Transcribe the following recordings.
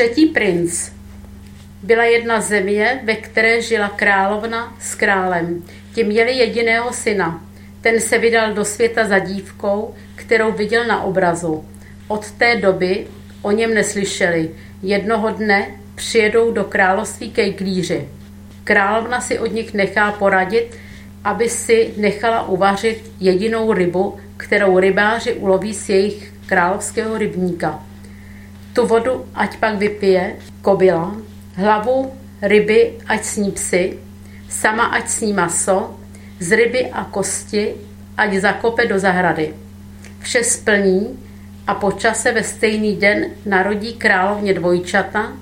Třetí princ. Byla jedna země, ve které žila královna s králem. Ti měli jediného syna. Ten se vydal do světa za dívkou, kterou viděl na obrazu. Od té doby o něm neslyšeli. Jednoho dne přijedou do království kejklíři. Královna si od nich nechá poradit, aby si nechala uvařit jedinou rybu, kterou rybáři uloví z jejich královského rybníka. Tu vodu ať pak vypije kobila, hlavu ryby ať sní psy, sama ať sní maso, z ryby a kosti ať zakope do zahrady. Vše splní a po čase ve stejný den narodí královně dvojčata,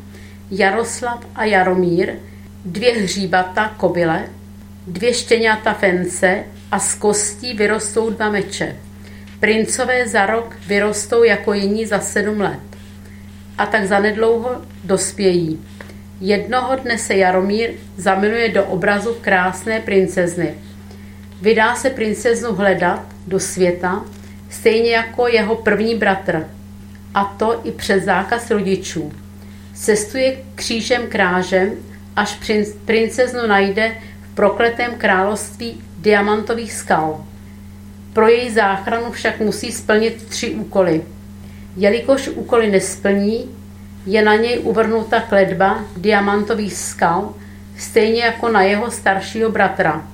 Jaroslav a Jaromír, dvě hříbata kobyle, dvě štěňata fence a z kostí vyrostou dva meče. Princové za rok vyrostou jako jiní za sedm let. A tak zanedlouho dospějí. Jednoho dne se Jaromír zamiluje do obrazu krásné princezny. Vydá se princeznu hledat do světa, stejně jako jeho první bratr. A to i přes zákaz rodičů. Cestuje křížem krážem, až princeznu najde v prokletém království diamantových skal. Pro její záchranu však musí splnit tři úkoly. Jelikož úkoly nesplní, je na něj uvrnuta kledba diamantových skal, stejně jako na jeho staršího bratra.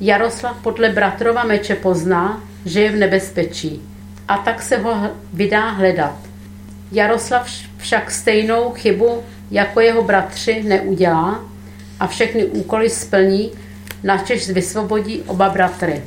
Jaroslav podle bratrova meče pozná, že je v nebezpečí a tak se ho vydá hledat. Jaroslav však stejnou chybu jako jeho bratři neudělá a všechny úkoly splní, načež vysvobodí oba bratry.